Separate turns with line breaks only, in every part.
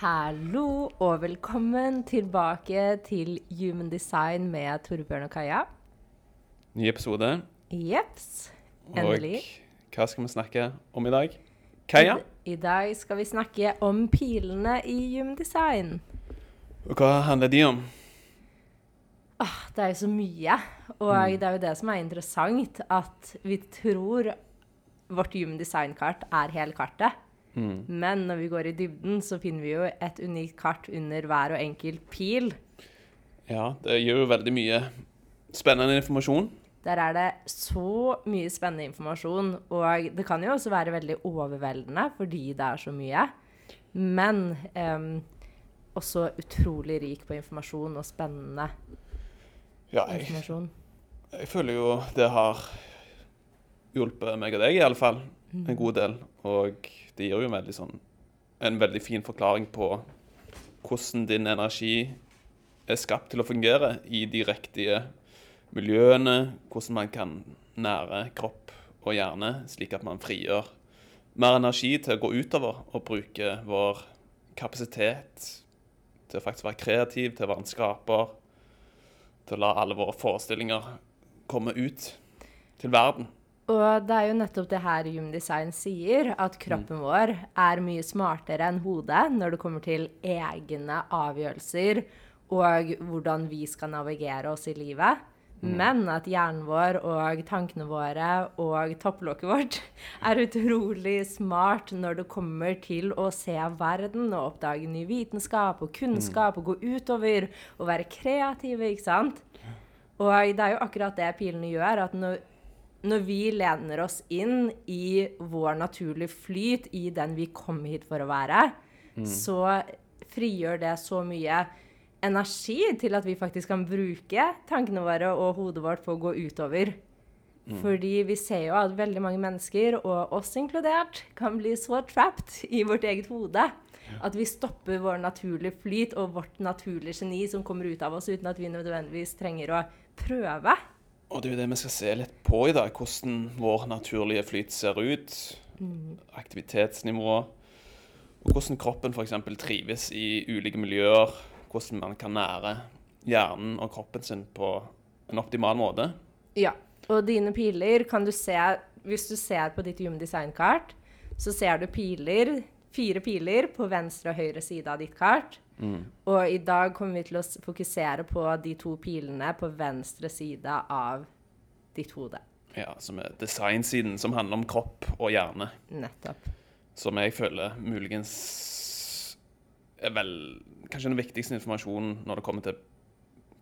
Hallo og velkommen tilbake til Human design med Torbjørn og Kaja.
Ny episode.
Jepps. Endelig.
Og hva skal vi snakke om i dag? Kaja?
I, I dag skal vi snakke om pilene i Human design.
Og hva handler de om?
Åh, det er jo så mye. Og
Mm.
det er jo det som er interessant, at vi tror vårt Human design-kart er hele kartet.
Mm.
Men når vi går i dybden, så finner vi jo et unikt kart under hver og enkelt pil.
Ja, det gir jo veldig mye spennende informasjon.
Der er det så mye spennende informasjon, og det kan jo også være veldig overveldende fordi det er så mye. Men um, også utrolig rik på informasjon og spennende
Ja, jeg,
informasjon.
jeg føler jo det har hjulpet meg og deg i alle fall en god del. Og det gir jo en veldig sånn en veldig fin forklaring på hvordan din energi er skapt til å fungere i de riktige miljøene, hvordan man kan nære kropp og hjerne slik at man frigjør mer energi til å gå utover og bruke vår kapasitet til å faktisk være kreativ, til å være en skaper, til å la alle våre forestillinger komme ut til verden.
Og det er jo nettopp det her Human Design sier, at kroppen vår er mye smartere enn hodet når det kommer til egne avgjørelser og hvordan vi skal navigere oss i livet. Men at hjernen vår og tankene våre og topplokket vårt er utrolig smart når det kommer til å se verden og oppdage ny vitenskap og kunnskap og gå utover og være kreative, ikke sant? Og det er jo akkurat det pilene gjør, at når når vi lener oss inn i vår naturlige flyt, i den vi kom hit for å være, så frigjør det så mye energi til at vi faktisk kan bruke tankene våre og hodet vårt på å gå utover. Fordi vi ser jo at veldig mange mennesker, og oss inkludert, kan bli så trapped i vårt eget hode. At vi stopper vår naturlige flyt og vårt naturlige geni som kommer ut av oss uten at vi nødvendigvis trenger å prøve.
Og det er jo det vi skal se litt på i dag, hvordan vår naturlige flyt ser ut. Aktivitetsnivå. Og hvordan kroppen f.eks. trives i ulike miljøer. Hvordan man kan nære hjernen og kroppen sin på en optimal måte.
Ja, og dine piler kan du se Hvis du ser på ditt Human Design-kart, så ser du piler, fire piler på venstre og høyre side av ditt kart. Og i dag kommer vi til å fokusere på de to pilene på venstre side av ditt hode.
Ja, Som er designsiden, som handler om kropp og hjerne.
Nettopp.
Som jeg føler muligens er vel kanskje den viktigste informasjonen når det kommer til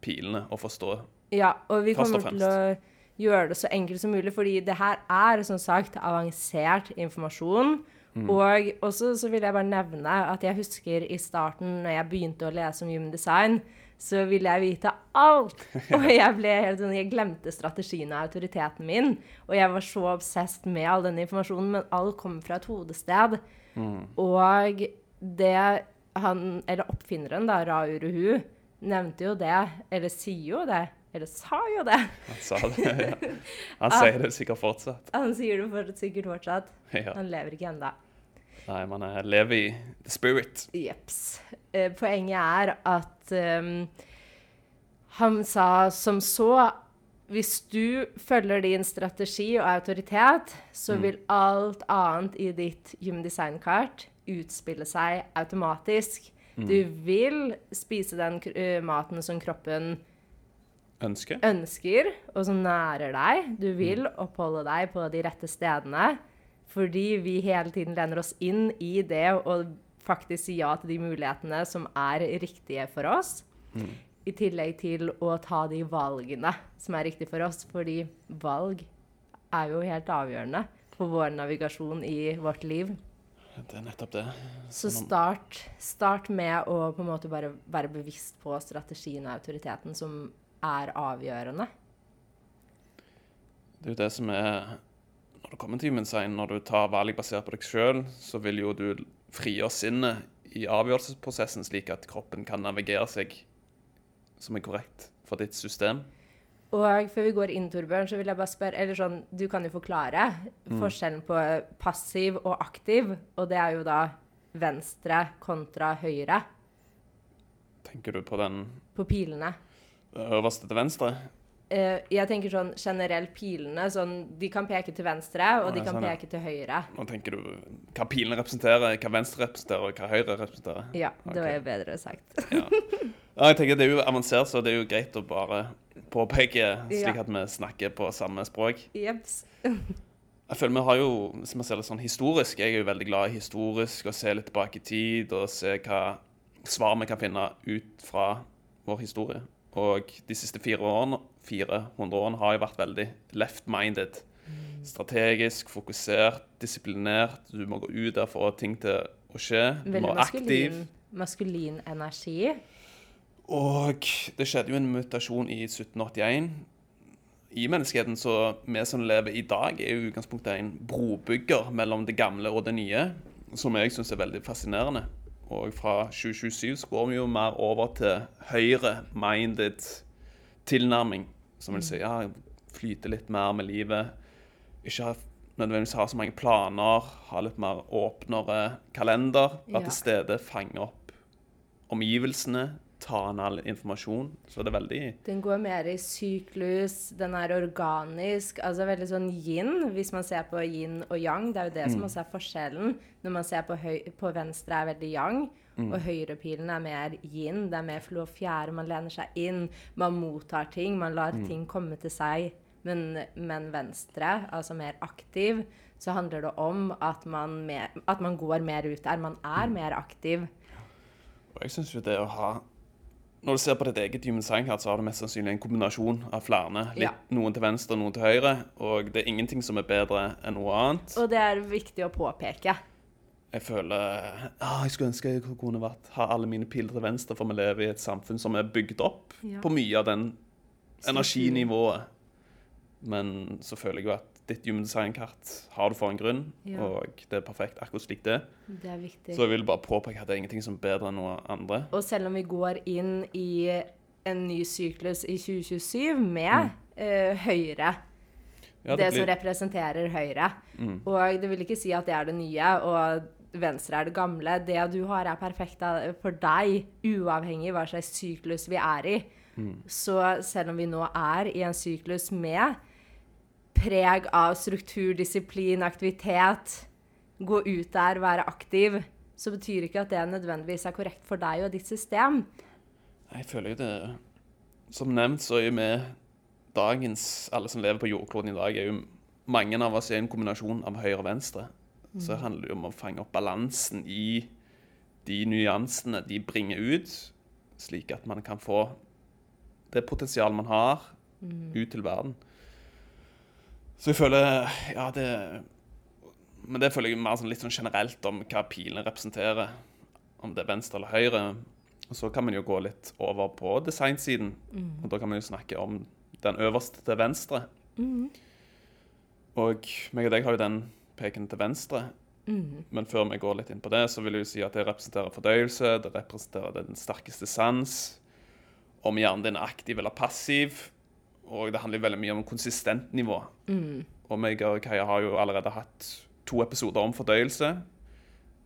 pilene, å forstå.
Ja, og vi
og
kommer til å gjøre det så enkelt som mulig, fordi det her er som sagt avansert informasjon. Og også så vil jeg bare nevne at jeg husker i starten, når jeg begynte å lese om human design, så ville jeg vite alt. Og jeg ble helt sånn, jeg glemte strategien og autoriteten min. Og jeg var så obsessed med all denne informasjonen, men alt kommer fra et hodested. Og det han, eller oppfinneren da, Ra Uruhu, nevnte jo det, eller sier jo det, eller sa jo det.
Han sa det. Ja. Han sier det sikkert fortsatt.
Han sier det sikkert fortsatt. Han lever ikke ennå.
Nei, man er, lever i the spirit.
Jeps. Eh, poenget er at um, han sa som så Hvis du følger din strategi og autoritet, så vil alt annet i ditt Human Design-kart utspille seg automatisk. Du vil spise den eh, maten som kroppen
Ønske.
ønsker, og som nærer deg. Du vil oppholde deg på de rette stedene. Fordi vi hele tiden lener oss inn i det og faktisk si ja til de mulighetene som er riktige for oss. I tillegg til å ta de valgene som er riktige for oss. Fordi valg er jo helt avgjørende for vår navigasjon i vårt liv.
Det er nettopp det.
Så start, start med å på en måte bare være bevisst på strategien og autoriteten som er avgjørende?
Det er jo det som er Når det kommer til human design, når du tar valg basert på deg sjøl, så vil jo du frigjøre sinnet i avgjørelsesprosessen, slik at kroppen kan navigere seg som er korrekt for ditt system.
Og før vi går inn, Torbjørn, så vil jeg bare spørre Eller sånn, du kan jo forklare forskjellen på passiv og aktiv. Og det er jo da venstre kontra høyre
Tenker du på den
på pilene.
øverste til venstre?
Eh, jeg tenker sånn generelt pilene. Sånn, de kan peke til venstre, og de
ja,
kan
sånn, ja.
peke til høyre.
Nå tenker du hva pilene representerer, hva venstre representerer, og hva høyre representerer.
Ja, det var bedre sagt.
Ja. ja, jeg tenker Det er jo avansert, så det er jo greit å bare påpeke, slik
Ja.
at vi snakker på samme språk.
Jeps.
Jeg føler vi har jo, Hvis man ser det sånn historisk, jeg er jo veldig glad i historisk, å se litt tilbake i tid og se hva svar vi kan finne ut fra vår historie. Og de siste fire årene, 400 årene har jo vært veldig left-minded. Strategisk, fokusert, disiplinert. Du må gå ut der for å ting til å skje. Du må være aktiv.
maskulin, energi.
Og det skjedde jo en mutasjon i 1781 i menneskeheten, så vi som lever i dag, er jo utgangspunktet en brobygger mellom det gamle og det nye, som jeg syns er veldig fascinerende. Og fra 2027 så går vi jo mer over til høyre-minded tilnærming, som vil si ja, flyte litt mer med livet. Ikke ha, nødvendigvis ha så mange planer, ha litt mer åpnere kalender. Være
Ja.
til stede, fange opp omgivelsene, ta inn all informasjon. Så det er veldig
Den går mer i syklus, den er organisk. Altså veldig sånn yin, hvis man ser på yin og yang. Det er jo det
Mm.
som også er forskjellen. Når man ser på, høy, på venstre er veldig yang,
Mm.
og høyrepilen er mer yin. Det er mer flo og fjære. Man lener seg inn, man mottar ting, man lar
Mm.
ting komme til seg. Men, men venstre, altså mer aktiv, så handler det om at man, mer, at man går mer ut der. Man
Mm.
er mer aktiv.
Og jeg synes jo det å ha Når du ser på ditt eget human Sign Card, så har du mest sannsynlig en kombinasjon av flere. Litt,
Ja.
Noen til venstre noen til høyre. Og det er ingenting som er bedre enn noe annet.
Og det er viktig å påpeke.
Jeg føler ah, Jeg skulle ønske jeg kunne vært, ha alle mine piler til venstre, for vi lever i et samfunn som er bygd opp
Ja.
på mye av den energinivået. Men så føler jeg jo at ditt human design-kart har du for en grunn,
Ja.
og det er perfekt akkurat slik det.
Det er viktig.
Så jeg vil bare påpeke at det er ingenting som er bedre enn noe andre.
Og selv om vi går inn i en ny syklus i 2027 med eh, Høyre,
Mm. Ja,
det,
blir-
som representerer Høyre
Mm.
Og det vil ikke si at det er det nye, og Venstre er det gamle. Det du har, er perfekt for deg, uavhengig hva slags syklus vi er i.
Mm.
Så selv om vi nå er i en syklus med preg av struktur, disiplin, aktivitet, gå ut der, være aktiv, så betyr ikke at det nødvendigvis er korrekt for deg og ditt system.
Jeg føler jo det Som nevnt så er jo vi dagens Alle som lever på jordkloden i dag, er jo mange av oss er en kombinasjon av høyre og venstre. Så det handler jo om å fange opp balansen i de nyansene de bringer ut, slik at man kan få det potensialet man har, ut til verden. Så jeg føler Ja, det Men det føler jeg mer sånn litt sånn generelt om hva pilene representerer. Om det er venstre eller høyre. Og så kan man jo gå litt over på designsiden. Og da kan man jo snakke om den øverste til venstre. Og meg og deg har jo den peken til venstre. Men før vi går litt inn på det, så vil jeg si at det representerer fordøyelse, det representerer den sterkeste sans, om hjernen din er aktiv eller passiv, og det handler veldig mye om konsistent nivå. Mm. Og meg og Kaja har jo allerede hatt to episoder om fordøyelse,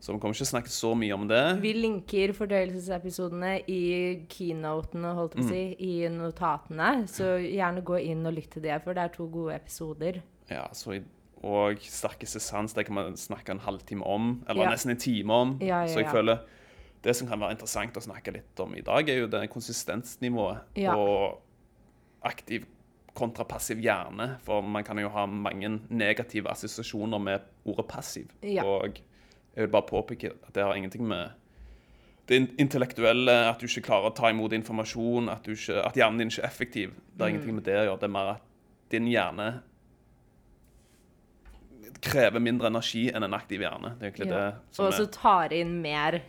så vi kommer ikke snakke så mye om det.
Vi linker fordøyelsesepisodene i keynotene, holdt jeg på å si, i notatene. Så gjerne gå inn og lytt til det, for det er to gode episoder.
Ja, så i, og sterkeste sans, det kan man snakke en halvtime om, eller
Ja.
nesten en time om.
Ja, ja,
Så jeg føler det som kan være interessant å snakke litt om i dag, er jo det konsistensnivået og aktiv kontra passiv hjerne. For man kan jo ha mange negative assosiasjoner med ordet passiv. Og jeg vil bare påpeke at det har ingenting med det intellektuelle, at du ikke klarer å ta imot informasjon, at, du ikke, at hjernen din ikke er effektiv. Det har
Mm.
ingenting med det å gjøre. Det er mer at din hjerne krever mindre energi enn en aktiv hjerne. Det er egentlig
Ja.
det som
Og så tar inn mer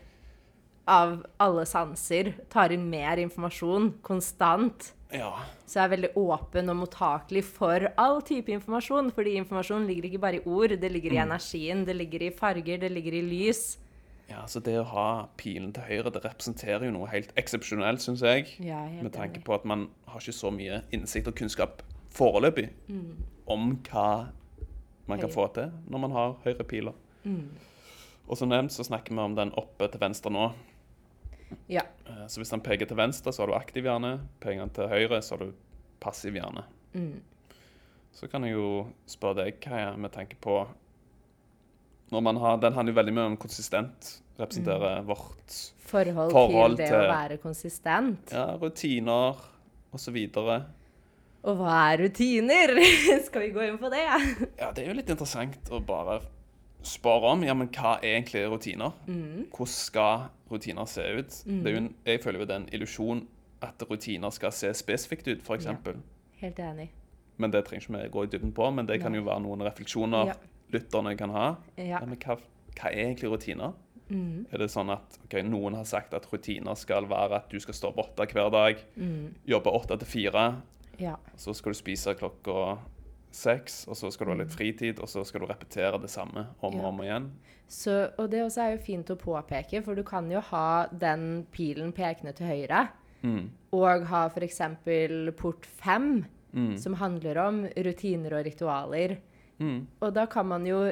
av alle sanser. Tar inn mer informasjon konstant.
Ja.
Så jeg er veldig åpen og mottakelig for all type informasjon. Fordi informasjon ligger ikke bare i ord, det ligger i energien, det ligger i farger, det ligger i lys.
ja, så det å ha pilen til høyre, det representerer jo noe helt eksepsjonelt, syns jeg.
Ja,
Med tanke på at man har ikke så mye innsikt og kunnskap foreløpig om hva man kan få til når man har høyre piler. Og som nevnt så snakker vi om den oppe til venstre nå.
Ja.
Eh, Så hvis den peker til venstre, så har du aktiv hjerne. Peker den til høyre, så har du passiv hjerne. Så kan jeg jo spørre deg hva jeg vi tenker på har, Den handler jo veldig mye om konsistent. Representerer vårt
Forhold,
Forhold
til det å være konsistent.
ja, rutiner osv.
Og hva er rutiner? Skal vi gå inn på det?
Ja, det er jo litt interessant å bare spørre om ja, men hva er egentlig rutiner. Hvordan skal rutiner se ut? Det jo en, jeg føler jo det er en illusjon at rutiner skal se spesifikt ut, f.eks.
Ja. Helt enig.
Men det trenger ikke vi gå i dybden på. Men det kan jo være noen refleksjoner
Ja.
lytterne kan ha.
Ja.
men hva, hva er egentlig rutiner? Er det sånn at okay, noen har sagt at rutiner skal være at du skal stå opp åtte hver dag, jobbe åtte til fire,
Ja.
så skal du spise klokka seks, og så skal du ha litt fritid, og så skal du repetere det samme om og om igjen?
Så, og det også er jo fint å påpeke, for du kan jo ha den pilen pekende til høyre, og ha f.eks. port fem, som handler om rutiner og ritualer. Og da kan man jo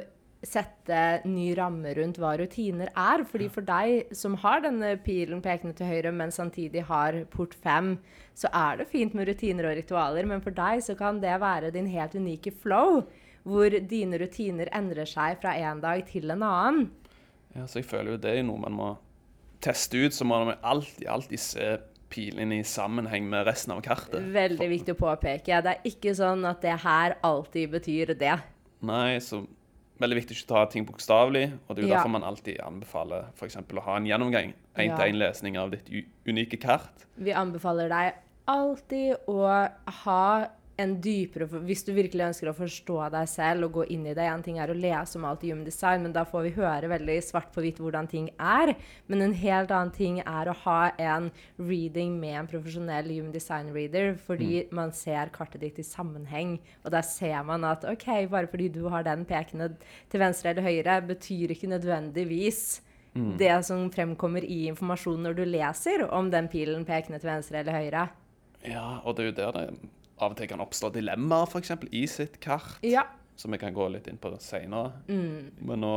sette ny ramme rundt hva rutiner er. fordi for deg som har denne pilen pekende til høyre, men samtidig har port fem, så er det fint med rutiner og ritualer, men for deg så kan det være din helt unike flow, hvor dine rutiner endrer seg fra en dag til en annen.
Ja, så jeg føler jo det er noe man må teste ut, så må man alltid, alltid se pilene i sammenheng med resten av kartet.
Veldig viktig å påpeke. Det er ikke sånn at det her alltid betyr det.
Nei, så veldig viktig ikke å ta ting bokstavelig, og det er jo
Ja.
derfor man alltid anbefaler for eksempel å ha en gjennomgang,
Ja.
én-til-én-lesning av ditt unike kart.
Vi anbefaler deg alltid å ha en dypere Hvis du virkelig ønsker å forstå deg selv og gå inn i det En ting er å lese om alt i human design, men da får vi høre veldig svart på hvitt hvordan ting er. Men en helt annen ting er å ha en reading med en profesjonell human design reader, fordi man ser kartet ditt i sammenheng. Og der ser man at OK, bare fordi du har den pekende til venstre eller høyre, betyr ikke nødvendigvis det som fremkommer i informasjonen når du leser om den pilen pekende til venstre eller høyre.
Ja, og det er jo der det av og til kan oppstå dilemmaer, for eksempel, i sitt kart.
Ja.
som vi kan gå litt inn på senere.
Mm.
Men nå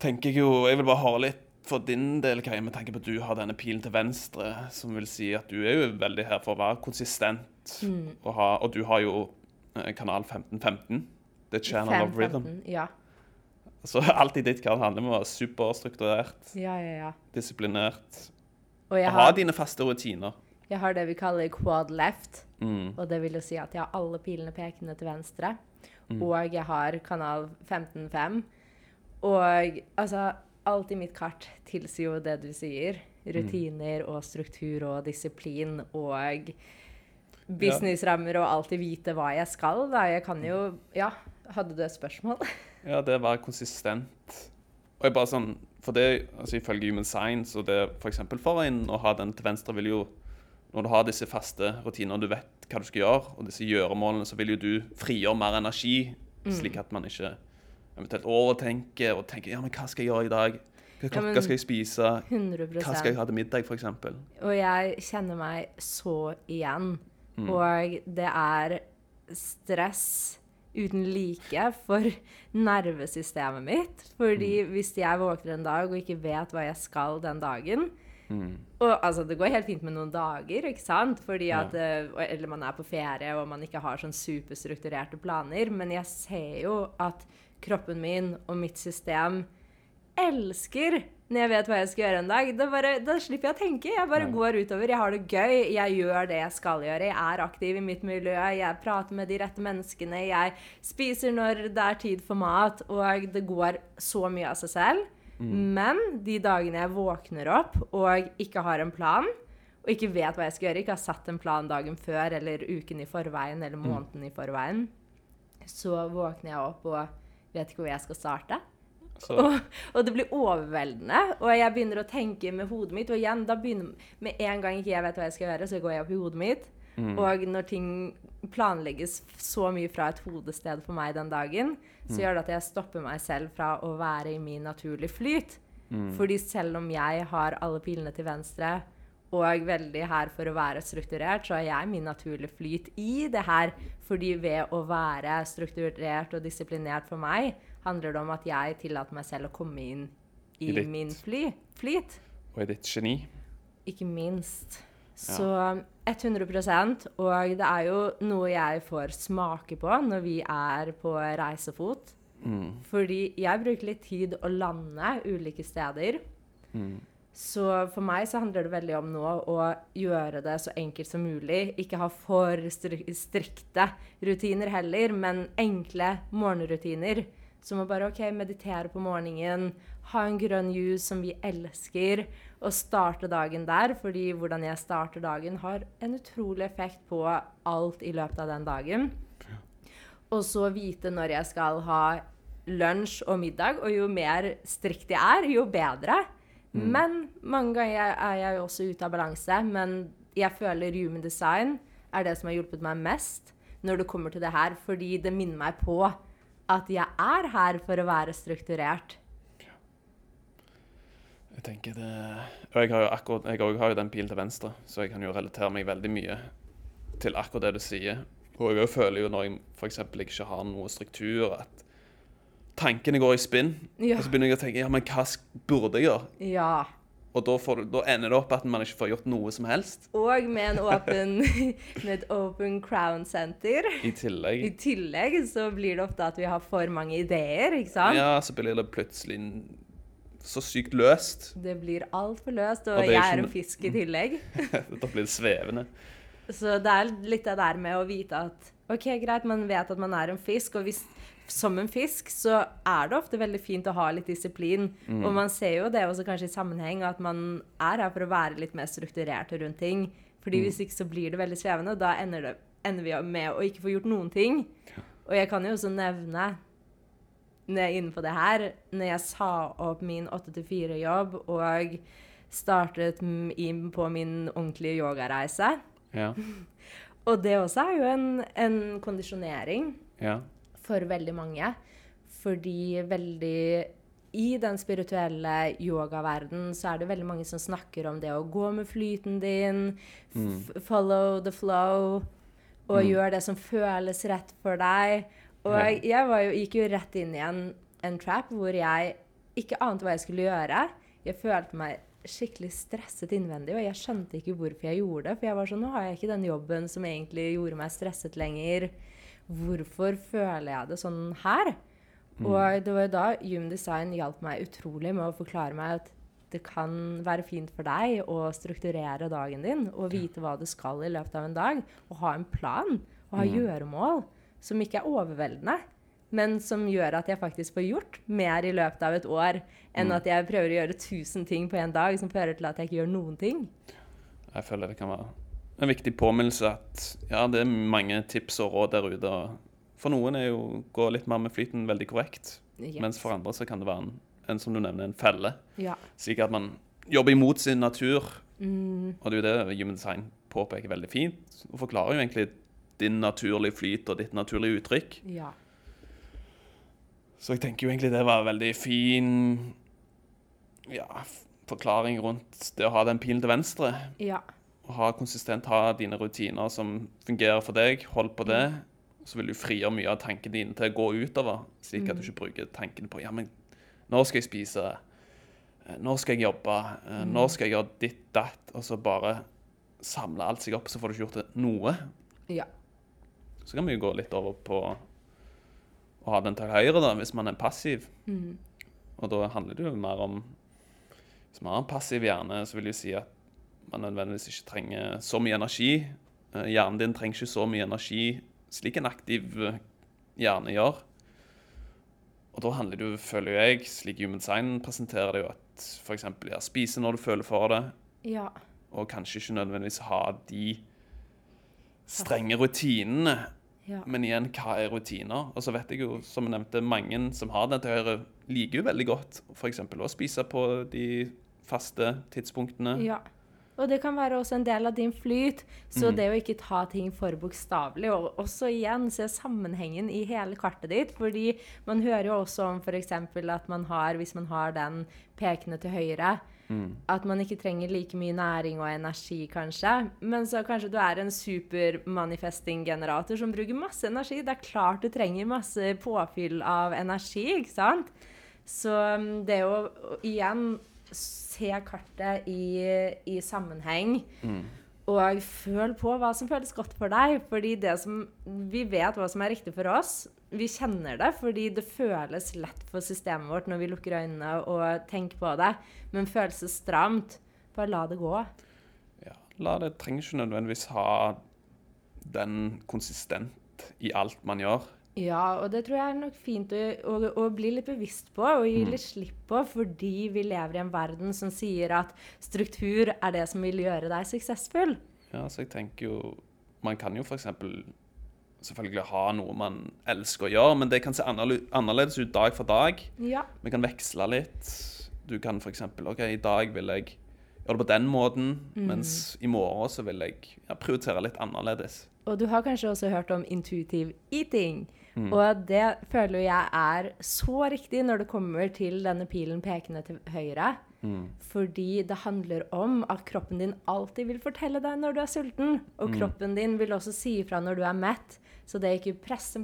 tenker jeg jo Jeg vil bare høre litt for din del, Kai, med tanke på at du har denne pilen til venstre, som vil si at du er jo veldig her for å være konsistent,
Mm.
og, ha, og du har jo eh, kanal 1515, The Channel of Rhythm.
5-15, Ja.
Så alt i ditt kart handler om å være superstrukturert,
ja, ja, ja.
disiplinert,
Og
og ha
har,
dine faste rutiner.
Jeg har det vi kaller quad left.
Mm.
Og det vil jo si at jeg har alle pilene pekende til venstre.
Mm.
Og jeg har kanal 15.5. Og altså Alt i mitt kart tilsier jo det du sier. Rutiner og struktur og disiplin og businessrammer og alltid vite hva jeg skal. Da. Jeg kan jo Ja, hadde du et spørsmål?
Ja, det å være konsistent. Og jeg bare sånn, for det, altså Ifølge Human Science og det for eksempel for en å ha den til venstre, vil jo Når du har disse faste rutinene du vet hva du skal gjøre, og disse gjøremålene, så vil jo du frigjøre mer energi, slik at man ikke eventuelt overtenker og tenker ja, men hva skal jeg gjøre i dag? Hva
Ja,
klokka
men-
skal jeg spise?
100
Hva skal jeg ha til middag, f.eks.?
Og jeg kjenner meg så igjen.
Mm.
Og det er stress uten like for nervesystemet mitt. Fordi
Mm.
hvis jeg våkner en dag og ikke vet hva jeg skal den dagen
Mm.
Og altså, det går helt fint med noen dager, ikke sant? Fordi at, ja. Eller man er på ferie og man ikke har sånn superstrukturerte planer. Men jeg ser jo at kroppen min og mitt system elsker når jeg vet hva jeg skal gjøre en dag. Det bare, da slipper jeg å tenke. Jeg bare
Ja.
går utover. Jeg har det gøy. Jeg gjør det jeg skal gjøre. Jeg er aktiv i mitt miljø. Jeg prater med de rette menneskene. Jeg spiser når det er tid for mat. Og det går så mye av seg selv. Men de dagene jeg våkner opp og ikke har en plan, og ikke vet hva jeg skal gjøre, ikke har satt en plan dagen før eller uken i forveien eller måneden i forveien, så våkner jeg opp og vet ikke hvor jeg skal starte. Og, og det blir overveldende, og jeg begynner å tenke med hodet mitt. Og igjen, da begynner med en gang ikke jeg vet hva jeg skal gjøre, så går jeg opp i hodet mitt. Og når ting planlegges så mye fra et hodested for meg den dagen, så gjør det at jeg stopper meg selv fra å være i min naturlige flyt. Fordi selv om jeg har alle pilene til venstre og veldig her for å være strukturert, så er jeg min naturlige flyt i det her. Fordi ved å være strukturert og disiplinert for meg, handler det om at jeg tillater meg selv å komme inn i,
I
min fly, flyt.
Og i ditt geni.
Ikke minst. Så 100% Og det er jo noe jeg får smake på når vi er på reisefot. Fordi jeg bruker litt tid å lande ulike steder. Så for meg så handler det veldig om nå å gjøre det så enkelt som mulig. Ikke ha for strikte rutiner heller, men enkle morgenrutiner. Som å bare ok, meditere på morgenen, ha en grønn juice som vi elsker, og starte dagen der. Fordi hvordan jeg starter dagen, har en utrolig effekt på alt i løpet av den dagen. Og så vite når jeg skal ha lunsj og middag, og jo mer strikt jeg er, jo bedre. Men mange ganger er jeg jo også ute av balanse. Men jeg føler human design er det som har hjulpet meg mest når det kommer til det her, fordi det minner meg på at jeg er her for å være strukturert.
Jeg tenker det Og jeg har jo akkurat Jeg har jo den pilen til venstre, så jeg kan jo relatere meg veldig mye til akkurat det du sier. Og jeg føler jo når jeg f.eks. ikke har noe struktur, at tankene går i spinn.
Ja.
Og så begynner jeg å tenke ja, men hva burde jeg gjøre?
Ja.
Og da, får, da ender det opp at man ikke får gjort noe som helst.
Og med, en åpen, med et open crown center.
I tillegg
I tillegg så blir det ofte at vi har for mange ideer, ikke sant?
Ja, så blir det plutselig så sykt løst.
Det blir altfor løst, og,
Og er
jeg er en fisk i tillegg.
da blir det svevende.
Så det er litt det der med å vite at OK, greit, man vet at man er en fisk, og hvis som en fisk så er det ofte veldig fint å ha litt disiplin. Og man ser jo det også kanskje i sammenheng, at man er her for å være litt mer strukturert rundt ting. Fordi hvis ikke så blir det veldig svevende, og da ender, det, ender vi med å ikke få gjort noen ting. Og jeg kan jo også nevne når jeg er inne på det her, når jeg sa opp min 8-4-jobb og startet inn på min ordentlige yogareise
Ja.
Og det også er jo en, en kondisjonering
ja.
for veldig mange. Fordi veldig I den spirituelle yogaverden så er det veldig mange som snakker om det å gå med flyten din, f follow the flow, og gjøre det som føles rett for deg. Og jeg var jo, gikk jo rett inn i en, en trap hvor jeg ikke ante hva jeg skulle gjøre. Jeg følte meg skikkelig stresset innvendig, og jeg skjønte ikke hvorfor jeg gjorde det. For jeg var sånn Nå har jeg ikke den jobben som egentlig gjorde meg stresset lenger. Hvorfor føler jeg det sånn her? Og det var jo da Hume Design hjalp meg utrolig med å forklare meg at det kan være fint for deg å strukturere dagen din og vite hva du skal i løpet av en dag. Og ha en plan og ha gjøremål som ikke er overveldende, men som gjør at jeg faktisk får gjort mer i løpet av et år enn at jeg prøver å gjøre tusen ting på en dag som fører til at jeg ikke gjør noen ting.
Jeg føler det kan være en viktig påminnelse at ja, det er mange tips og råd der ute. For noen er jo gå litt mer med flyten veldig korrekt,
Yes.
mens for andre så kan det være en, en som du nevner, en felle.
Ja.
Slik at man jobber imot sin natur.
Mm,
Og det er jo det Human Design påpeker veldig fint, og forklarer jo egentlig din naturlige flyt og ditt naturlige uttrykk.
ja.
Så jeg tenker jo egentlig det var en veldig fin ja, forklaring rundt det å ha den pilen til venstre.
Ja.
Ha konsistent, ha dine rutiner som fungerer for deg. Hold på det. Så vil du frigjøre mye av tankene dine til å gå utover, slik at du ikke bruker tankene på ja, men når skal jeg spise? Eh, Når skal jeg jobbe? Eh, Når skal jeg gjøre ditt, datt? Og så bare samle alt seg opp, så får du ikke gjort det noe.
Ja.
Så kan vi jo gå litt over på å ha den til høyre, da, hvis man er passiv.
Mm.
Og da handler det jo mer om Hvis man har en passiv hjerne, så vil det jo si at man nødvendigvis ikke trenger så mye energi. Eh, Hjernen din trenger ikke så mye energi slik en aktiv eh, hjerne gjør. Og da handler det jo, føler jeg, slik Human Design presenterer det jo, at f.eks. Ja, spise når du føler for det,
Ja.
og kanskje ikke nødvendigvis ha de strenge rutinene
Ja.
Men igjen, hva er rutiner? Og så vet jeg jo, som jeg nevnte, mange som har den til høyre, liker jo veldig godt f.eks. å spise på de faste tidspunktene.
Ja. Og det kan være også en del av din flyt. Så
Mm.
det å ikke ta ting for bokstavelig, og også igjen se sammenhengen i hele kartet ditt. Fordi man hører jo også om f.eks. at man har, hvis man har den pekende til høyre,
Mm.
at man ikke trenger like mye næring og energi, kanskje. Men så kanskje du er en super-manifesting-generator som bruker masse energi. Det er klart du trenger masse påfyll av energi, ikke sant? Så um, det å igjen se kartet i, i sammenheng
Mm.
og føl på hva som føles godt for deg. Fordi det som, vi vet hva som er riktig for oss. Vi kjenner det fordi det føles lett for systemet vårt når vi lukker øynene og tenker på det. Men føles det stramt, bare la det gå.
Ja, la det trenger ikke nødvendigvis ha den konsistent i alt man gjør.
Ja, og det tror jeg er nok fint å, å, å bli litt bevisst på og gi
Mm.
litt slipp på, fordi vi lever i en verden som sier at struktur er det som vil gjøre deg suksessfull.
Ja, så jeg tenker jo Man kan jo f.eks. selvfølgelig ha noe man elsker å gjøre, men det kan se annerledes ut dag for dag.
Ja.
Vi kan veksle litt. Du kan f.eks. OK, i dag vil jeg gjøre det på den måten, mens i morgen så vil jeg ja, prioritere litt annerledes.
Og du har kanskje også hørt om intuitive eating.
Mm.
Og det føler jeg er så riktig når det kommer til denne pilen pekende til høyre.
Mm.
Fordi det handler om at kroppen din alltid vil fortelle deg når du er sulten. Og
Mm.
kroppen din vil også si ifra når du er mett. Så det er ikke presse,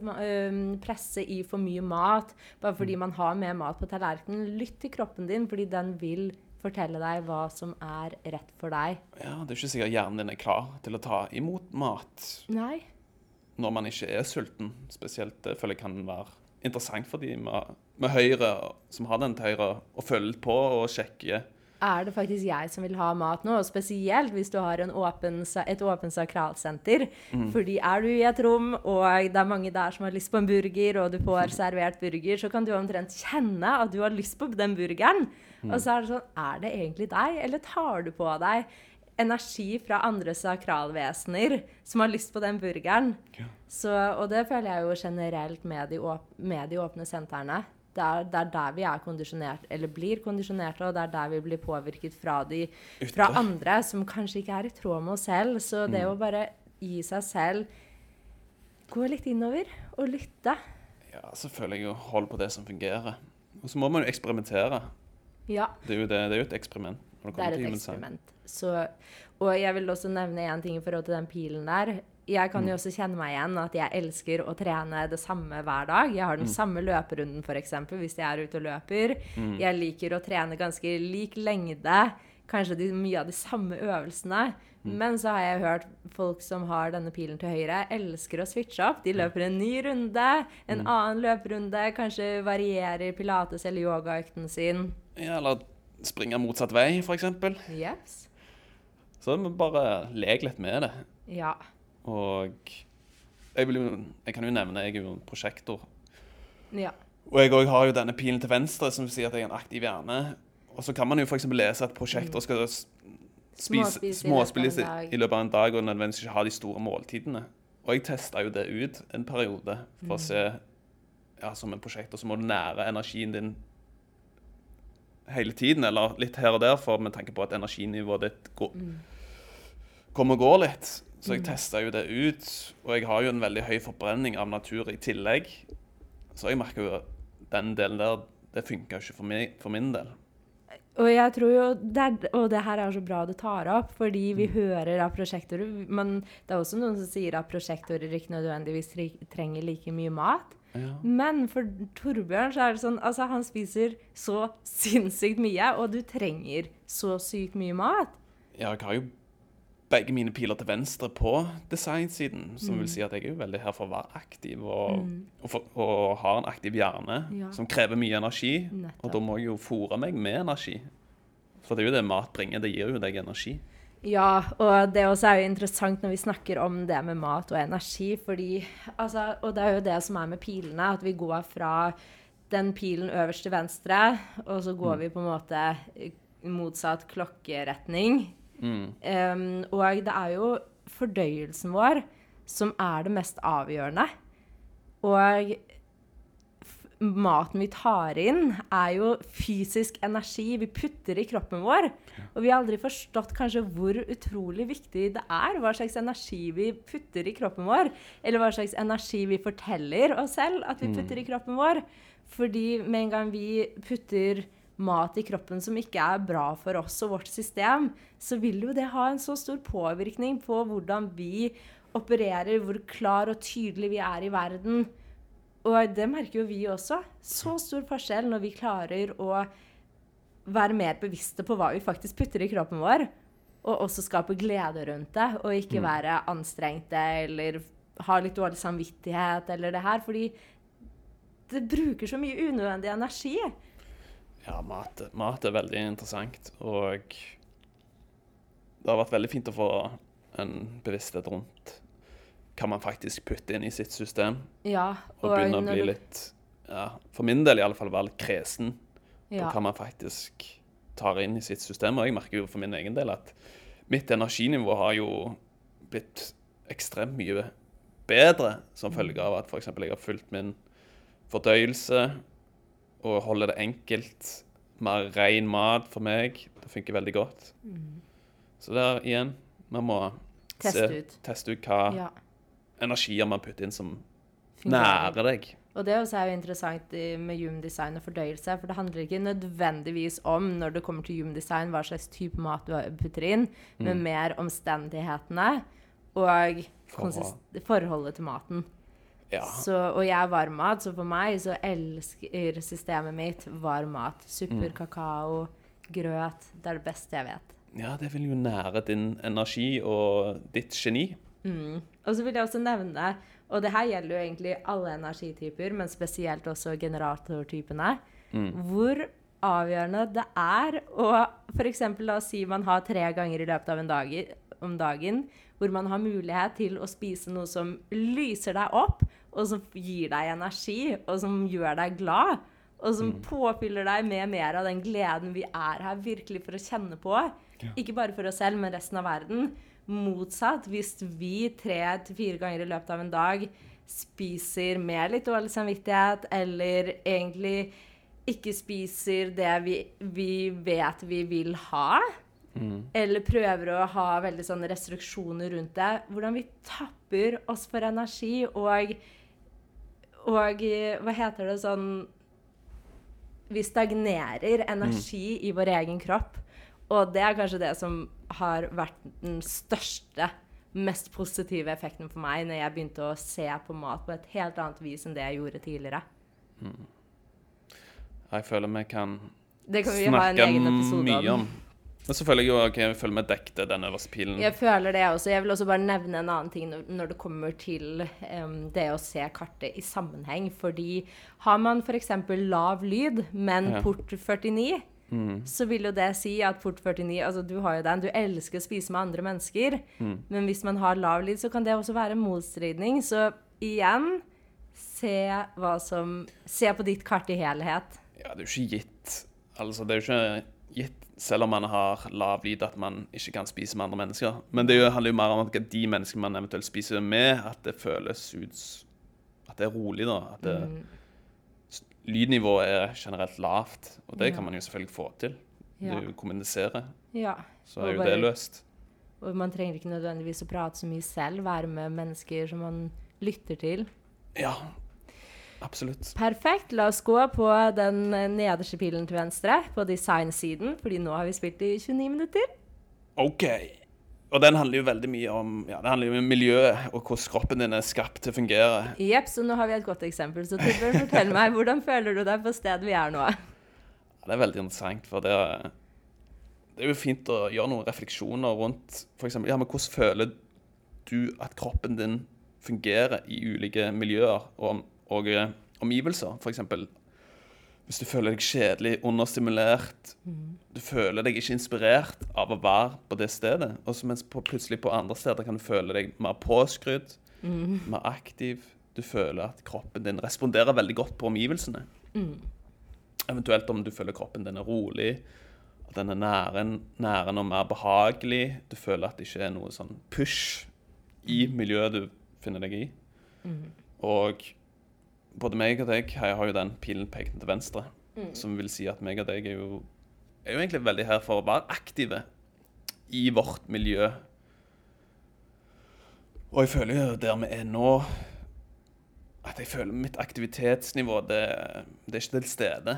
presse i for mye mat bare
Mm.
fordi man har mer mat på tallerkenen. Lytt til kroppen din, fordi den vil fortelle deg hva som er rett for deg.
Ja, Det er ikke sikkert hjernen din er klar til å ta imot mat
Nei.
når man ikke er sulten. Spesielt det føler jeg kan være interessant for de med, med høyre, som har den til høyre, å følge litt på og sjekke.
er det faktisk jeg som vil ha mat nå, og spesielt hvis du har en åpen, et åpent sakralsenter. Fordi er du i et rom, og det er mange der som har lyst på en burger, og du får servert burger, så kan du omtrent kjenne at du har lyst på den burgeren. Og så er det sånn, er det egentlig deg, eller tar du på deg energi fra andre sakralvesener som har lyst på den burgeren?
Ja.
Så, og det føler jeg jo generelt med de, åp med de åpne sentrene. Det er, det er der vi er kondisjonert, eller blir kondisjonerte, og det er der vi blir påvirket fra, de, fra andre som kanskje ikke er i tråd med oss selv. Så det å bare gi seg selv Gå litt innover og lytte.
Ja, så føler jeg jo hold på det som fungerer. Og så må man jo eksperimentere.
Ja,
Det er jo, det, det er jo et eksperiment.
det er et eksperiment. Så, og jeg vil også nevne én ting i forhold til den pilen der. Jeg kan
Mm.
jo også kjenne meg igjen at jeg elsker å trene det samme hver dag. Jeg har den
Mm.
samme løperunden f.eks. hvis jeg er ute og løper.
Mm.
Jeg liker å trene ganske lik lengde. Kanskje de, mye av de samme øvelsene.
Mm.
Men så har jeg hørt folk som har denne pilen til høyre, elsker å switche opp. De løper en ny runde, en
Mm.
annen løperunde, kanskje varierer pilates- eller yogaøkten sin.
Ja, eller springe motsatt vei, f.eks.
Yes.
Så vi bare lek litt med det.
Ja.
Og jeg, jo, jeg kan jo nevne jeg er jo en prosjektor.
ja.
Og jeg òg har jo denne pilen til venstre, som sier at jeg er en aktiv hjerne. Og så kan man jo f.eks. lese at prosjektor skal spise,
Småspise i
i løpet av en dag og nødvendigvis ikke ha de store måltidene. Og jeg testa jo det ut en periode for å se ja, Som en prosjektor så må du nære energien din hele tiden, eller litt her og der, for med tanke på at energinivået ditt går, kommer og går litt. Så jeg testa jo det ut, og jeg har jo en veldig høy forbrenning av natur i tillegg. Så jeg merker jo at den delen der, det funka ikke for, meg, for min del.
Og jeg tror jo, det er, og det her er så bra du tar opp, fordi vi hører av prosjektorer Men det er også noen som sier at prosjektorer ikke nødvendigvis trenger like mye mat.
Ja.
Men for Torbjørn så er det sånn Altså, han spiser så sinnssykt mye, og du trenger så sykt mye mat.
Ja, jeg har jo begge mine piler til venstre på designsiden, som vil si at jeg er jo veldig her for å være aktiv og, og, for, og har en aktiv hjerne
Ja.
som krever mye energi. Og da må jeg jo fôre meg med energi. For det er jo det mat bringer. Det gir jo deg energi.
Ja, og det også er jo interessant når vi snakker om det med mat og energi, fordi altså, Og det er jo det som er med pilene, at vi går fra den pilen øverst til venstre, og så går vi på en måte motsatt klokkeretning.
Mm.
Um, og det er jo fordøyelsen vår som er det mest avgjørende. Og maten vi tar inn, er jo fysisk energi vi putter i kroppen vår. Og vi har aldri forstått kanskje hvor utrolig viktig det er hva slags energi vi putter i kroppen vår. Eller hva slags energi vi forteller oss selv at vi putter i kroppen vår. Fordi med en gang vi putter mat i kroppen som ikke er bra for oss og vårt system, så vil jo det ha en så stor påvirkning på hvordan vi opererer, hvor klar og tydelig vi er i verden. Og det merker jo vi også. Så stor forskjell når vi klarer å være mer bevisste på hva vi faktisk putter i kroppen vår, og også skape glede rundt det, og ikke være anstrengte eller ha litt dårlig samvittighet eller det her. Fordi det bruker så mye unødvendig energi.
Ja, mat, mat er veldig interessant, og det har vært veldig fint å få en bevissthet rundt hva man faktisk putter inn i sitt system,
Ja,
og begynne å bli litt, ja, for min del i alle fall, være litt kresen
ja.
på hva man faktisk tar inn i sitt system. Og jeg merker jo for min egen del at mitt energinivå har jo blitt ekstremt mye bedre som følge av at f.eks. jeg har fulgt min fordøyelse og holder det enkelt. Mer ren mat for meg. Det funker veldig godt. Så der igjen, vi må
Teste
se,
ut.
teste ut hva
ja.
Energier man putter inn som nærer deg.
Og det også er jo interessant med humdesign og fordøyelse, for det handler ikke nødvendigvis om, når det kommer til humdesign, hva slags type mat du putter inn, men mer omstendighetene og forholdet til maten.
Ja.
Så, og jeg er varm mat, så for meg så elsker systemet mitt varm mat. Supper, kakao, grøt. Det er det beste jeg vet.
ja, det vil jo nære din energi og ditt geni.
Og så vil jeg også nevne, og det her gjelder jo egentlig alle energityper, men spesielt også generatortypene, hvor avgjørende det er å f.eks. la oss si man har tre ganger i løpet av en dag om dagen hvor man har mulighet til å spise noe som lyser deg opp, og som gir deg energi, og som gjør deg glad, og som påfyller deg med mer av den gleden vi er her virkelig for å kjenne på. Ikke bare for oss selv, men resten av verden. Motsatt, hvis vi tre til fire ganger i løpet av en dag spiser med litt dårlig samvittighet, eller egentlig ikke spiser det vi, vi vet vi vil ha, eller prøver å ha veldig sånne restriksjoner rundt det, hvordan vi tapper oss for energi og Og hva heter det sånn Vi stagnerer energi i vår egen kropp. Og det er kanskje det som har vært den største, mest positive effekten for meg når jeg begynte å se på mat på et helt annet vis enn det jeg gjorde tidligere.
Jeg føler vi kan
Det kan vi ha en
snakke mye
om.
Men så føler jeg jo ok, jeg føler vi dekte den øverste pilen.
Jeg føler det også. Jeg vil også bare nevne en annen ting når det kommer til um, det å se kartet i sammenheng. Fordi har man f.eks. lav lyd, men
Ja.
port 49, så vil jo det si at port 49 Altså, du har jo den. Du elsker å spise med andre mennesker. Men hvis man har lav lyd, så kan det også være motstridning. Så igjen Se hva som Se på ditt kart i helhet.
Ja, det er jo ikke gitt. Altså, det er jo ikke gitt, selv om man har lav lyd, at man ikke kan spise med andre mennesker. Men det er handler jo mer om at de menneskene man eventuelt spiser med, at det føles ut At det er rolig, da. At det,
Mm.
Lydnivået er generelt lavt. Og det
Ja.
kan man jo selvfølgelig få til.
Ja.
Du kommuniserer,
Ja.
så er jo
bare-
det løst.
Og man trenger ikke nødvendigvis å prate så mye selv. Være med mennesker som man lytter til.
Ja, absolutt.
Perfekt. La oss gå på den nederste pilen til venstre, på designsiden, fordi nå har vi spilt i 29 minutter.
OK. Og den handler jo veldig mye om ja, om miljøet og hvordan kroppen din er skapt til å fungere.
Jepp, så nå har vi et godt eksempel. Så Torbjørn, fortell meg, hvordan føler du deg på stedet vi er nå?
Ja, det er veldig interessant, for det er, det er jo fint å gjøre noen refleksjoner rundt eksempel, ja, men hvordan føler du at kroppen din fungerer i ulike miljøer og, og eh, omgivelser? Eksempel, hvis du føler deg kjedelig, understimulert, du føler deg ikke inspirert av å være på det stedet, og så mens på, plutselig på andre steder kan du føle deg mer påskrudd, mer aktiv. Du føler at kroppen din responderer veldig godt på omgivelsene. Eventuelt om du føler kroppen din er rolig, at den er næren, næren og mer behagelig. Du føler at det ikke er noe sånn push i miljøet du finner deg i. Og både meg og deg jeg har jo den pilen pekende til venstre, som vil si at meg og deg er jo, er jo egentlig veldig her for å være aktive i vårt miljø. Og jeg føler jo der vi er nå at jeg føler mitt aktivitetsnivå det, det er ikke til stede.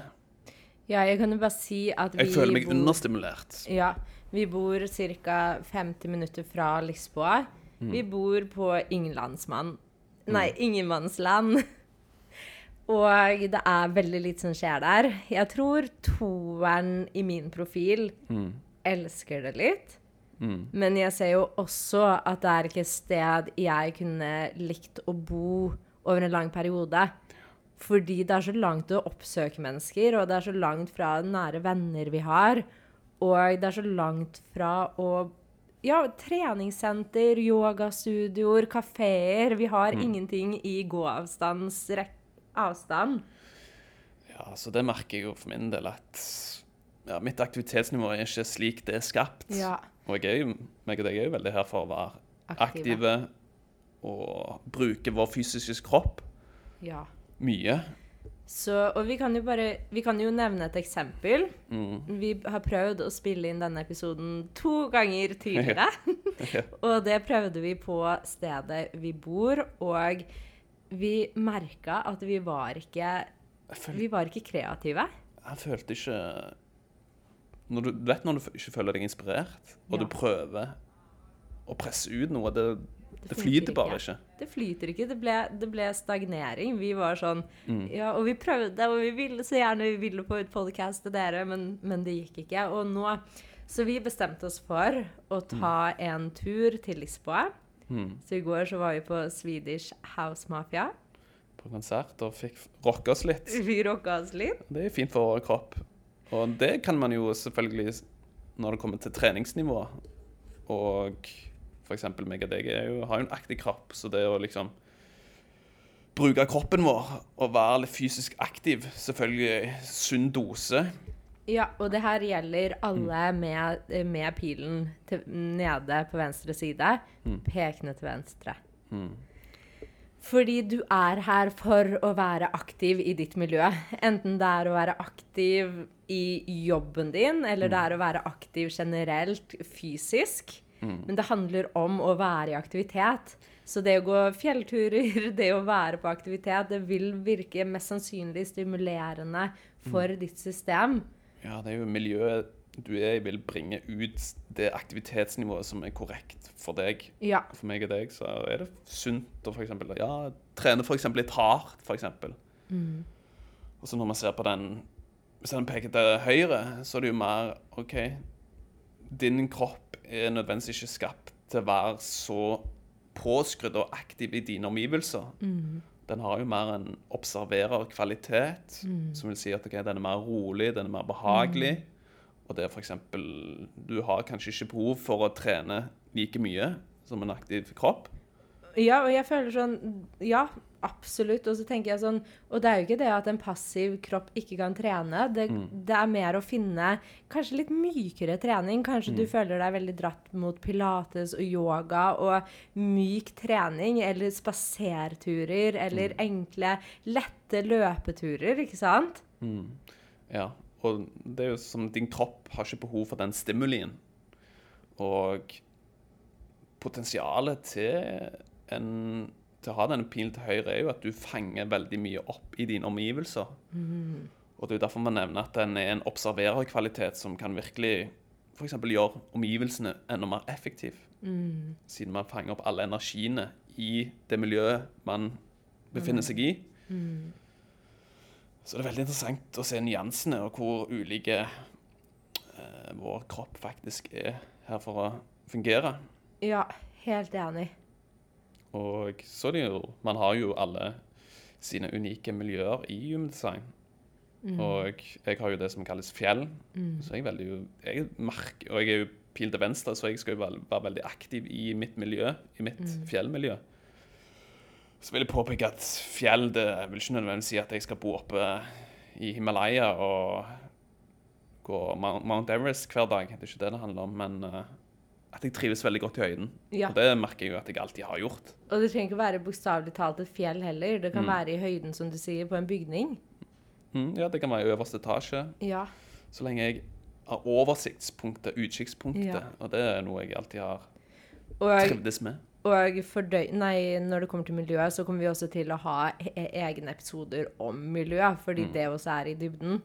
Ja, jeg kan jo bare si at vi
Jeg føler meg
bor-
understimulert.
Ja, vi bor ca. 50 minutter fra Lisboa. Vi bor på Ingenlandsmann. Nei, Ingenmannsland. Og det er veldig lite som skjer der. Jeg tror toeren i min profil
Mm.
elsker det litt.
Mm.
Men jeg ser jo også at det er ikke et sted jeg kunne likt å bo over en lang periode. Fordi det er så langt å oppsøke mennesker, og det er så langt fra nære venner vi har. Og det er så langt fra å Ja, treningssenter, yogastudioer, kafeer. Vi har ingenting i gåavstands rek- avstand.
Ja, så det merker jeg jo for min del at ja, mitt aktivitetsnivå er ikke slik det er skapt.
Ja.
Og jeg er jo, meg og deg er jo veldig her for å være
Aktive.
aktive, og bruke vår fysiske kropp
ja.
mye.
Så, og vi kan jo bare Vi kan jo nevne et eksempel.
Mm.
Vi har prøvd å spille inn denne episoden to ganger tidligere. og det prøvde vi på stedet vi bor, og vi merka at vi var ikke
føl,
Vi var ikke kreative.
jeg følte ikke når du, du vet når du ikke føler deg inspirert, og
Ja.
du prøver å presse ut noe Det, det,
det
flyter bare
ikke.
ikke.
Det flyter ikke. Det ble, det ble stagnering. Vi var sånn
Mm.
Ja, og vi prøvde, og vi ville så gjerne vi ville på ut podkast til dere, men, men det gikk ikke. Og nå Så vi bestemte oss for å ta en tur til Lisboa.
Mm.
Så i går så var vi på Swedish House Mafia.
På konsert og fikk rocka oss litt.
Vi rocka oss litt.
Det er fint for vår kropp. Og det kan man jo selvfølgelig når det kommer til treningsnivå. Og f.eks. meg og deg jo, har jo en aktiv kropp, så det å liksom bruke kroppen vår og være litt fysisk aktiv, selvfølgelig sunn dose.
Ja, og det her gjelder alle med, med pilen til, nede på venstre side. Pekende til venstre.
Mm.
Fordi du er her for å være aktiv i ditt miljø. Enten det er å være aktiv i jobben din, eller det er å være aktiv generelt fysisk. Men det handler om å være i aktivitet. Så det å gå fjellturer, det å være på aktivitet, det vil virke mest sannsynlig stimulerende for ditt system.
Ja, det er jo miljøet du er i, vil bringe ut det aktivitetsnivået som er korrekt for deg.
Ja.
For meg og deg så er det sunt å eksempel, ja, trene eksempel litt hardt, for eksempel. Og så når man ser på den Hvis den peker til høyre, så er det jo mer OK, din kropp er nødvendigvis ikke skapt til å være så påskrudd og aktiv i dine omgivelser. Den har jo mer en observerer-kvalitet, som vil si at okay, den er mer rolig, den er mer behagelig. Og det er f.eks. Du har kanskje ikke behov for å trene like mye som en aktiv kropp.
Ja, og jeg føler sånn Ja, absolutt. Og så tenker jeg sånn Og det er jo ikke det at en passiv kropp ikke kan trene. Det, det er mer å finne kanskje litt mykere trening. Kanskje du føler deg veldig dratt mot pilates og yoga og myk trening. Eller spaserturer. Eller enkle, lette løpeturer, ikke sant?
Ja, og det er jo som din kropp har ikke behov for den stimulien. Og potensialet til, en, til å ha denne pilen til høyre er jo at du fanger veldig mye opp i dine omgivelser. Og det er jo derfor man nevner at den er en observererkvalitet som kan virkelig f.eks. gjøre omgivelsene enda mer effektiv. Siden man fanger opp alle energiene i det miljøet man befinner seg i. Så det er veldig interessant å se nyansene og hvor ulike eh, vår kropp faktisk er her for å fungere.
Ja, helt enig.
Og så det jo Man har jo alle sine unike miljøer i human design. Og jeg har jo det som kalles fjell. Så jeg er veldig jeg mark, Og jeg er jo pil til venstre, så jeg skal jo være, veldig aktiv i mitt miljø, i mitt fjellmiljø. Så vil jeg påpeke at fjell det vil ikke nødvendigvis si at jeg skal bo oppe i Himalaya og gå Mount Mount Everest hver dag. Det er ikke det det handler om. Men eh, at jeg trives veldig godt i høyden.
Ja.
Og det merker jeg jo at jeg alltid har gjort.
Og det trenger ikke være bokstavelig talt et fjell heller. Det kan
Mm.
være i høyden, som du sier, på en bygning.
Mm, ja, det kan være i øverste etasje,
Ja.
så lenge jeg har oversiktspunktet, utkikkspunktet.
Ja.
Og det er noe jeg alltid har
Og,
trivdes med.
og fordøy... Nei, når det kommer til miljøet, så kommer vi også til å ha e egne episoder om miljø, fordi
Mm.
det også er i dybden.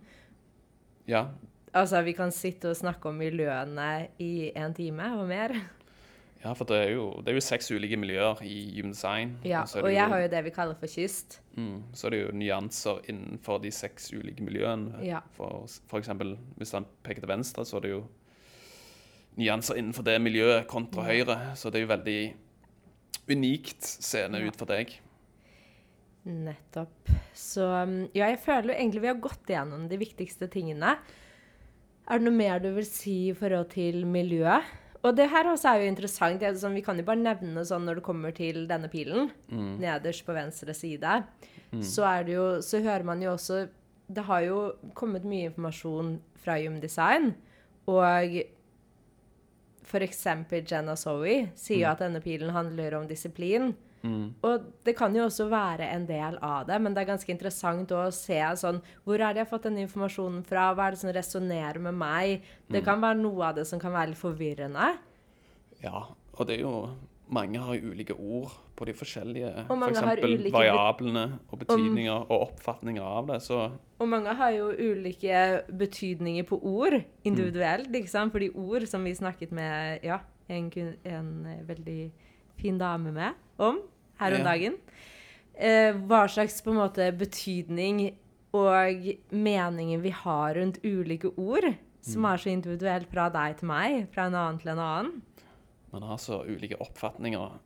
Ja,
Altså, vi kan sitte og snakke om miljøene i en time og mer.
ja for det er, jo, det er jo seks ulike miljøer i Human Design.
Ja,
er
og jeg
jo-
har jo det vi kaller for kyst.
Mm, så er det jo nyanser innenfor de seks ulike miljøene.
Ja.
For, for eksempel, hvis han peker til venstre, så er det jo nyanser innenfor det miljøet kontra høyre. Så det er jo veldig unikt seende
Ja.
ut for deg.
Nettopp. Så um, ja, jeg føler jo egentlig vi har gått igjennom de viktigste tingene. Er det noe mer du vil si i forhold til miljøet? Og det her også er jo interessant. Er sånn, vi kan jo bare nevne sånn når det kommer til denne pilen, nederst på venstre side, så er det jo Så hører man jo også Det har jo kommet mye informasjon fra Human Design, og f.eks. Jenna Zoe sier jo at denne pilen handler om disiplin. Og det kan jo også være en del av det, men det er ganske interessant å se sånn Hvor er det jeg har fått denne informasjonen fra? Hva er det som resonnerer med meg? Det kan være noe av det som kan være litt forvirrende.
Ja, og det er jo Mange har jo ulike ord på de forskjellige
for
eksempel,
ulike
variablene og betydninger og oppfatninger av det. Så
Og mange har jo ulike betydninger på ord individuelt, ikke sant? Fordi ord, som vi snakket med ja, en, en eh, veldig fin dame med om her om dagen, eh, hva slags på en måte betydning og meninger vi har rundt ulike ord, som er så individuelt fra deg til meg, fra en annen til en annen.
man har så ulike oppfatninger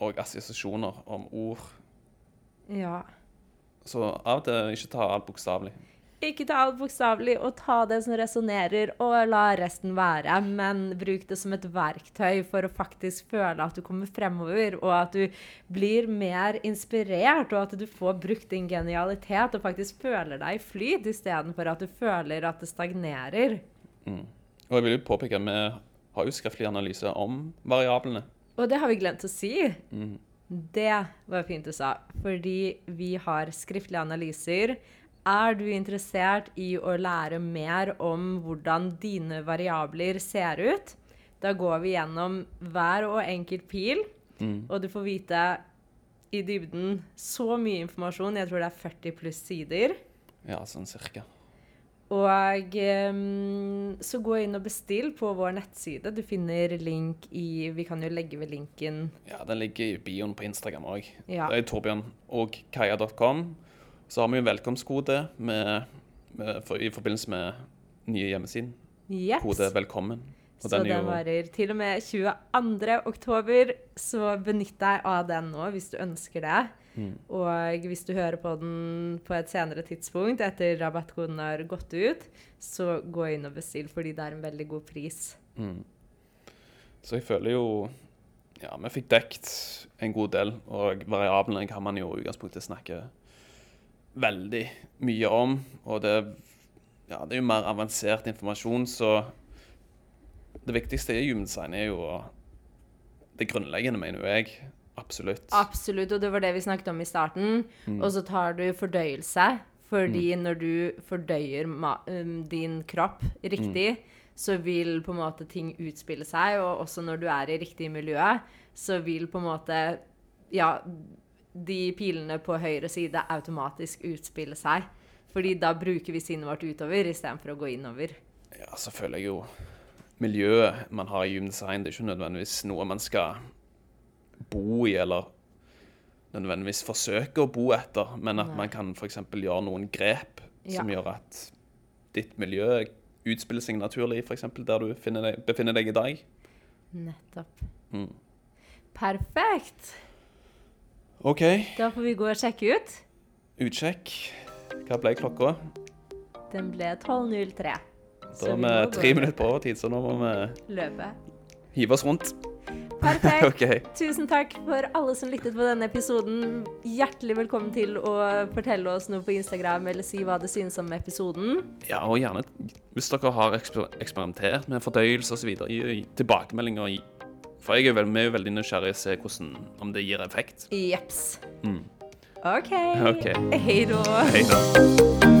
og assosiasjoner om ord.
Ja.
Så av og til ikke ta alt bokstavelig.
Ikke ta alt bokstavelig, og ta det som resonnerer, og la resten være. Men bruk det som et verktøy for å faktisk føle at du kommer fremover, og at du blir mer inspirert, og at du får brukt din genialitet og faktisk føler deg i flyt, istedenfor at du føler at det stagnerer.
Og jeg vil jo påpeke at vi har jo skriftlig analyse om variablene.
Og det har vi glemt å si. Det var fint du sa, fordi vi har skriftlige analyser. Er du interessert i å lære mer om hvordan dine variabler ser ut? Da går vi gjennom hver og enkelt pil, og du får vite i dybden så mye informasjon. Jeg tror det er 40 pluss sider.
Ja, sånn cirka.
Og ehm, så gå inn og bestill på vår nettside. Du finner link i Vi kan jo legge ved linken
Ja, den ligger i bioen på Instagram òg.
Ja.
Det er Torbjørn og kaja.com. Så har vi jo en velkomstkode med, med, for, i forbindelse med nye hjemmesiden.
Yes.
Kode 'velkommen'. Og
Så
jo
varer til og med 22. oktober, så benytt deg av den nå hvis du ønsker det.
Mm.
Og hvis du hører på den på et senere tidspunkt etter rabattkoden har gått ut, så gå inn og bestill, fordi det er en veldig god pris.
Så jeg føler jo Ja, vi fikk dekt en god del, og variablene kan man jo i utgangspunktet snakke veldig mye om. Og det, ja, det er jo mer avansert informasjon, så det viktigste i human design er jo det grunnleggende, mener jeg. Absolutt.
Absolutt, og det var det vi snakket om i starten.
Mm.
Og så tar du fordøyelse, fordi når du fordøyer um, din kropp riktig,
Mm.
så vil på en måte ting utspille seg, og også når du er i riktig miljø, så vil på en måte ja, de pilene på høyre side automatisk utspille seg. Fordi da bruker vi sinnet vårt utover istedenfor å gå innover.
Ja, så føler jeg jo miljøet man har i gymdesign, det er ikke nødvendigvis noe man skal bo i, eller nødvendigvis forsøke å bo etter, men at
Nei.
man kan f.eks. gjøre noen grep som
Ja.
gjør at ditt miljø utspiller seg naturlig, f.eks. der du deg, befinner deg i dag.
Nettopp.
Mm.
Perfekt!
OK,
Da får vi gå og sjekke ut.
utsjekk. Hva ble klokka?
Den ble 12.03.
Da er vi tre minutter på overtid, så nå må vi
Løpe.
hive oss rundt.
Perfekt.
okay.
Tusen takk for alle som lyttet på denne episoden. Hjertelig velkommen til å fortelle oss noe på Instagram eller si hva det synes om episoden.
Ja, og gjerne hvis dere har eksper eksperimentert med fordøyelse osv., gi tilbakemeldinger. For jeg er vel, vi er jo veldig nysgjerrige å se hvordan, om det gir effekt.
Jeps.
Mm.
OK.
OK.
Hei da.
Hei da.